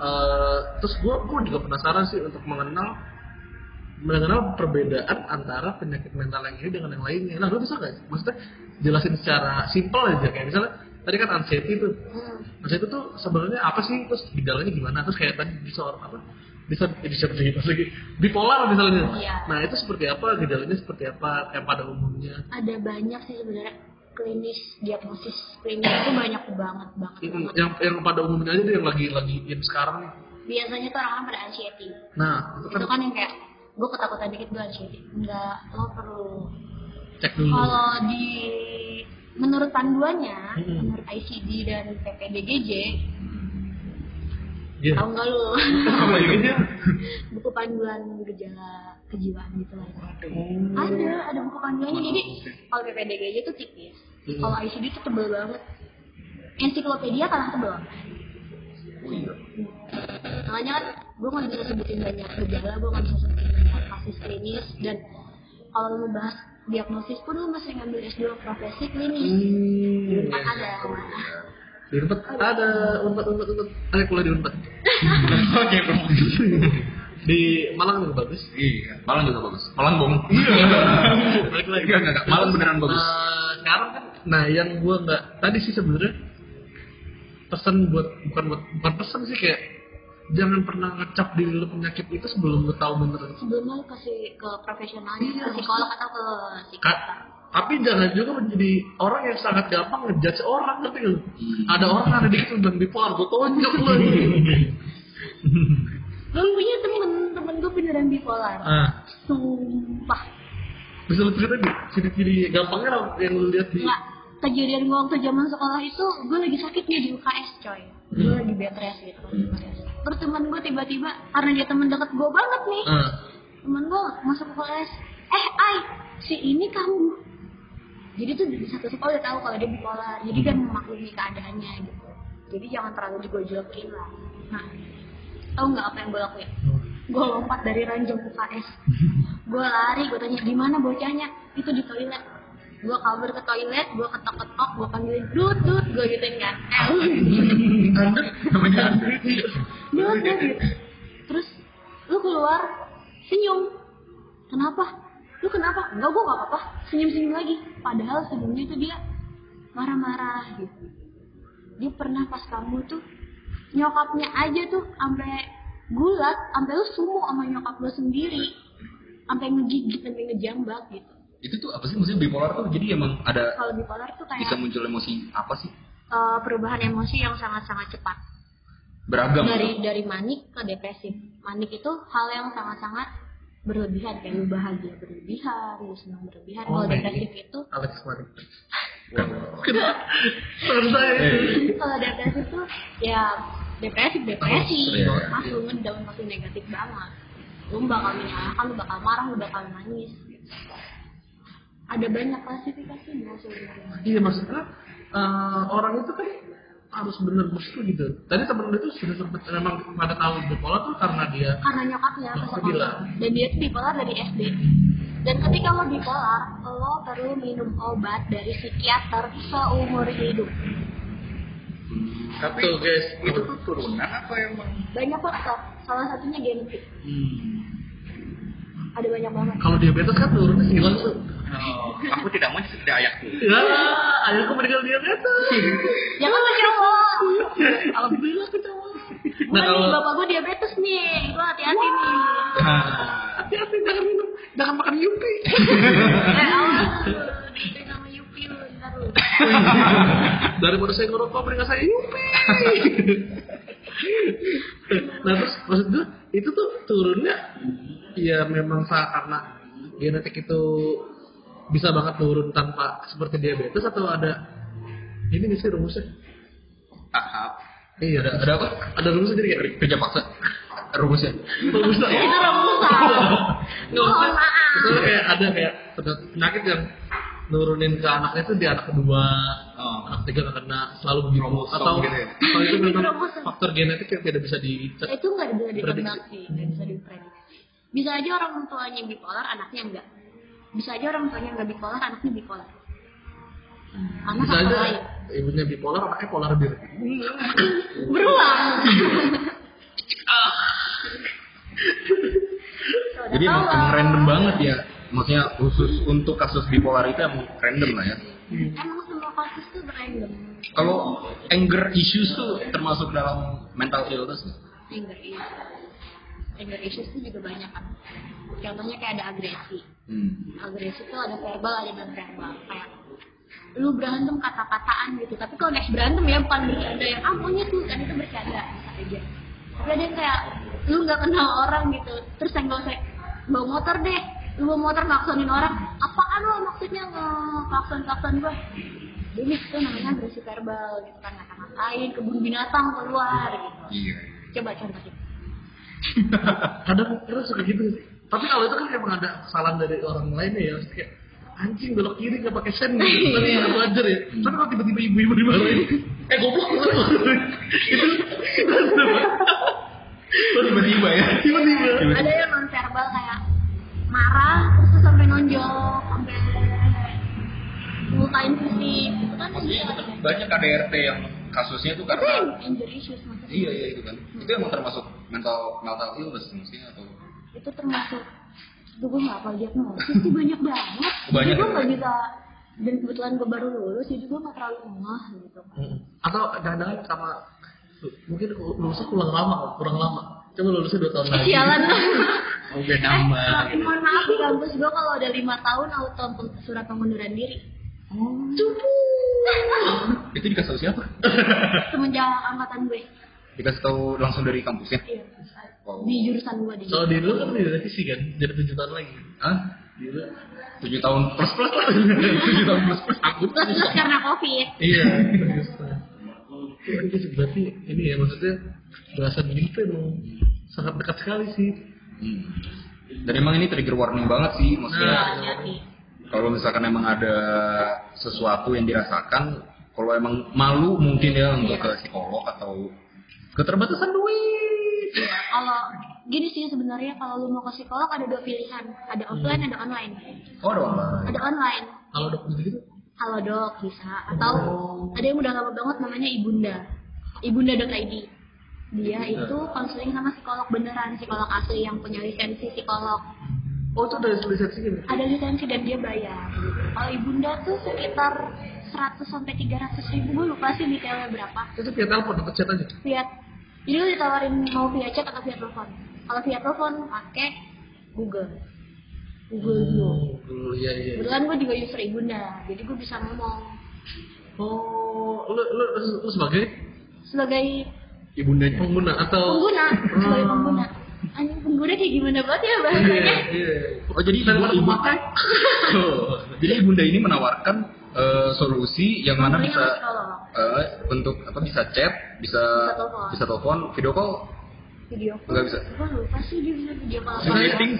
Eh, terus gue gue juga penasaran sih untuk mengenal mengenal perbedaan antara penyakit mental yang ini dengan yang lainnya. Nah, lu bisa nggak? sih? Maksudnya jelasin secara simpel aja kayak misalnya tadi kan anxiety tuh. Hmm. Anxiety tuh sebenarnya apa sih? Terus gejalanya gimana? Terus kayak tadi disorder apa? Bisa bisa lagi bipolar misalnya. Iya. Nah, itu seperti apa? Gejalanya seperti apa? Yang pada umumnya. ada banyak sih sebenarnya klinis diagnosis klinis itu banyak banget banget, Mm, banget. yang yang pada umumnya aja deh yang lagi lagi in sekarang biasanya tuh orang pada anxiety Nah, itu kan itu kan yang kayak gue ketakutan dikit gue anxiety enggak lo perlu cek dulu. kalau di menurut panduannya Hmm. menurut ICD dan PPDGJ Iya. tahu nggak lu Apa gitu? buku panduan gejala kejiwaan gitu lah Hmm. ada ada buku panduannya jadi kalau PPDGJ itu tipis Hmm. kalau ICD itu tebel banget ensiklopedia kalah tebel Oh, iya. makanya kan gue nggak bisa sebutin banyak gejala gue nggak bisa sebutin banyak kasus klinis dan kalau lu bahas diagnosis pun lu masih ngambil S2 profesi klinis Hmm. kan ada Di Unpad ada Unpad Unpad Unpad. Ada kuliah di Unpad. Oke, promosi. Di Malang juga bagus. Iya, Malang juga bagus. Malang bohong. [laughs] Balik lagi. Enggak, enggak, enggak. Malang beneran bagus. Eh, sekarang kan, nah yang gua nggak tadi sih sebenarnya pesan buat bukan buat bukan pesan sih kayak jangan pernah ngecap diri lu penyakit itu sebelum lu tahu beneran sebelum lu kasih ke profesionalnya Iya, ke psikolog atau ke psikiater tapi jangan juga menjadi orang yang sangat gampang ngejudge orang ngerti lu? Hmm. ada orang ada dikit bilang bipolar gue tonjok lu. [laughs] Gue punya temen temen gue beneran bipolar. Ah. Sumpah. Bisa lu cerita ciri-ciri gampangnya yang lu lihat di nggak. Kejadian gue waktu zaman sekolah itu gue lagi sakit nih di UKS coy. Gue lagi bed rest gitu terus temen gue tiba-tiba karena dia temen deket gue banget nih ah. temen gue masuk kelas eh ay si ini kamu jadi tuh di satu sekolah udah tahu kalau dia bipolar. Jadi kan memaklumi keadaannya gitu. Jadi jangan terlalu digojlokin lah. Nah tahu nggak apa yang gue lakuin? Gue lompat dari ranjang UKS gue lari gue tanya di mana bocahnya? Itu di toilet. Gue kabur ke toilet gue ketok ketok gue panggilin dut dut gue gituin kan. Eh. Dut dut terus lu keluar senyum. Kenapa lu kenapa? Enggak gue gak apa-apa. Senyum senyum lagi. Padahal sebelumnya tuh dia marah-marah gitu. Dia pernah pas kamu tuh nyokapnya aja tuh sampai gulat sampai lu sumu sama nyokap lu sendiri. Sampai ngegigit sampai ngejambak gitu. Itu tuh apa sih? Maksudnya bipolar tuh? Jadi emang ada kalau bipolar tuh kayak bisa muncul emosi apa sih? eh, perubahan emosi yang sangat-sangat cepat. Beragam. dari dari manik ke depresif. Manik itu hal yang sangat-sangat berlebihan kayak lu bahagia berlebihan lu senang berlebihan. Oh, kalau depresif gitu. itu Alex [laughs] itu kalau depresif tuh ya depresif depresi. Oh, iya, iya. lu ngedown pasti negatif banget. Lu bakal menyalahkan lu bakal marah lu bakal nangis. Ada banyak klasifikasinya sebenarnya. Iya maksudnya eh, orang itu kan harus bener betul gitu tadi temen lu itu sudah sempet memang pada tahu bipolar tuh karena dia karena nyokapnya ke Nyokapnya sekolah bilang. dan dia tuh bipolar dari SD dan ketika lo bipolar lo perlu minum obat dari psikiater seumur hidup Tapi Tuh, guys. itu tuh turunan apa emang? banyak faktor salah satunya genetik Hmm. Ada banyak banget. Kalau diabetes kan turunnya hilang tuh Oh, aku tidak mau seperti ayahku. ya ayahku meninggal diabetes. Jangan ke cowok alhamdulillah ke cowok gue nah nih kalau bapak gue diabetes nih. Gue hati-hati nih. Nah, hati-hati jangan minum. Jangan makan yupi. [laughs] Eh diikutin sama Yupi lu ntar lu. Daripada saya ngerokok mendingan saya yupi. [laughs] Nah terus maksud gue itu tuh turunnya ya memang sa karena genetik itu bisa banget turun tanpa seperti diabetes atau ada ini nih sih rumusnya tahap. iya Ada ada apa? ada rumusnya jadi kayak Kerja paksa. Rumusnya. rumusnya ya itu rebusan [laughs] nggak usah. Misalnya kayak ada kayak penyakit yang nurunin ke anaknya itu di anak kedua Oh. anak tiga nggak kena selalu begitu atau gitu ya? atau itu [laughs] memang faktor genetik yang tidak bisa dicek itu nggak bisa ditebak Prediksi. sih nggak bisa diprediksi bisa aja orang tuanya bipolar anaknya enggak. Bisa aja orang tuanya nggak bipolar anaknya bipolar. Karena bisa faktor aja lain? ibunya bipolar anaknya polar bir berulang. [laughs] Jadi emang, random banget ya. Maksudnya khusus untuk kasus bipolar itu emang random lah ya. emang semua kasus tuh random. Kalau anger issues tuh termasuk dalam mental illness. anger issues anger issues tuh juga banyak kan. Contohnya kayak ada agresi. Hmm. agresi tuh ada verbal ada non verbal kayak lu berantem kata-kataan gitu. Tapi kalau next berantem ya bukan bercanda yang ah tuh kan itu bercanda. Bisa aja tapi ada yang kayak lu nggak kenal orang gitu. Terus senggol saya bawa motor deh. Lu bawa motor maksonin orang. Apaan lo maksudnya? Nge-klakson klakson gua. Jadi itu namanya agresi verbal gitu kan. Ngata-ngatain kebun binatang keluar gitu. Iya. coba contohin [laughs] kadang kita suka gitu sih. Tapi kalau itu kan emang ada kesalahan dari orang lainnya ya Maksudnya kayak anjing belok kiri nggak pakai sen gitu. Kan ya wajar ya. Tapi kalau tiba-tiba ibu-ibu dimarahin eh goblok. [laughs] Itu Tiba-tiba ya. tiba-tiba. Ada yang non verbal kayak marah terus sampai nonjok sampai ngutain fisik. Itu kan kan banyak KDRT yang kasusnya tuh Itu karena injury issues iya iya itu kan. Itu emang termasuk mental mental illness maksudnya atau Itu termasuk itu gue gak hafal diagnosis sih banyak banget. [laughs] Banyak jadi gue ya? gak bisa dan kebetulan gue baru lulus jadi gue gak terlalu ngeh gitu. Mm. Atau jangan-jangan sama mungkin lulusnya kurang lama, kurang lama. Coba lulusnya dua tahun lagi. Sialan [laughs] lah. Udah Eh, nambah. ma- mohon maaf di kampus gue kalau udah lima tahun auto surat pengunduran diri. Cupu. itu dikasih siapa? Semenjak angkatan gue. Dikasih tahu langsung dari kampusnya. Iya. Oh. Di jurusan gue di. Kalau di dulu kan di revisi kan, jadi tujuh tahun lagi. Hah? Di dulu. Tujuh tahun plus plus lah. [laughs] Tujuh tahun plus plus. Aku plus karena covid. Iya. Itu berarti ini ya maksudnya bahasa gimpe dong. Sangat dekat sekali sih. Hmm. Dan emang ini trigger warning banget sih, maksudnya Nah. Hati-hati. kalau misalkan emang ada sesuatu yang dirasakan, kalau emang malu mungkin ya untuk Iya. ke psikolog atau keterbatasan duit. Iya, kalau gini sih sebenarnya kalau lu mau ke psikolog ada dua pilihan, ada offline, ada online. Oh dong. Ada online, Kalau dok gitu halo dok bisa, atau ada yang udah lama banget namanya ibunda, ibunda.id. Dia itu konseling sama psikolog beneran, psikolog asli yang punya lisensi psikolog. Oh itu ada lisensi gitu. Ada lisensi dan dia bayar. Kalau ibunda tuh sekitar 100 sampai 300 ribu, gue lupa sih detailnya berapa. Itu via telepon atau chat aja. via jadi lu ditawarin mau via chat atau via telepon kalau via telepon pakai Google Google Duo Oh, iya iya. kebetulan gue juga user ibunda jadi gue bisa ngomong Oh, lu lu, lu sebagai sebagai Ibundanya. pengguna atau pengguna sebagai pengguna anjing pengguna kayak gimana banget ya bahasanya Iya. Oh jadi ibu, ibu memakai. Oh, jadi ibunda ini menawarkan eh, solusi yang mana bisa eh, bentuk apa bisa chat, bisa Bisa telepon. bisa telepon, video call, video call Nggak bisa. gue lupa sih dia bisa video call Zoom apa meeting.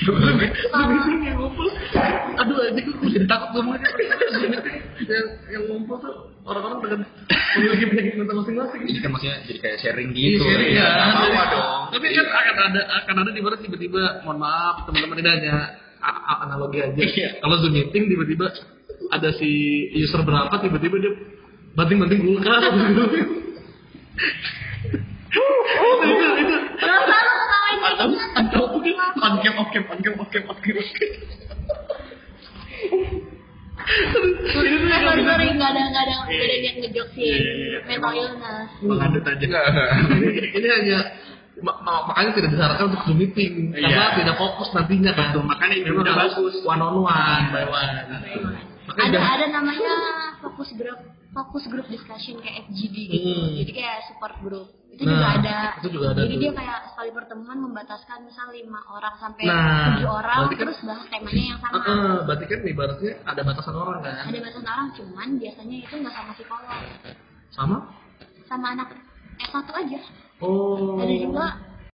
Zoom meeting yang ngumpul. Aduh, ini gue jadi takut ngomongnya. yang yang ngumpul tuh orang-orang dengan memiliki penyakit mental masing-masing. Jadi kan maksudnya jadi kayak sharing Iya, gitu. ya. ya. Nggak apa-apa dong. Tapi kan akan ada akan ada di mana tiba-tiba mohon maaf teman-teman ini hanya analogi aja. Iya. Kalau Zoom meeting tiba-tiba ada si user berapa tiba-tiba dia banting-banting kulkas gitu. Oh, itu itu Atau atau mungkin on cam off cam on cam off cam off cam. sorry sorry nggak ada nggak ada nggak ada niat ngejok sih Iya, iya, mental illness Mengadut aja. Ini, hanya makanya tidak disarankan untuk Zoom meeting karena Iya. tidak fokus nantinya kan. Betul, makanya itu Memang bagus. one on one by one. Makanya ada ada namanya fokus group fokus group discussion kayak FGD gitu Hmm. jadi kayak support group itu Nah, juga ada itu juga ada jadi tuh. dia kayak sekali pertemuan membataskan misal lima orang sampai Nah, tujuh orang berarti kan- terus bahas temanya yang sama Heeh, berarti kan ibaratnya ada batasan orang kan ada batasan orang cuman biasanya itu nggak sama psikolog sama sama anak S1 aja oh ada juga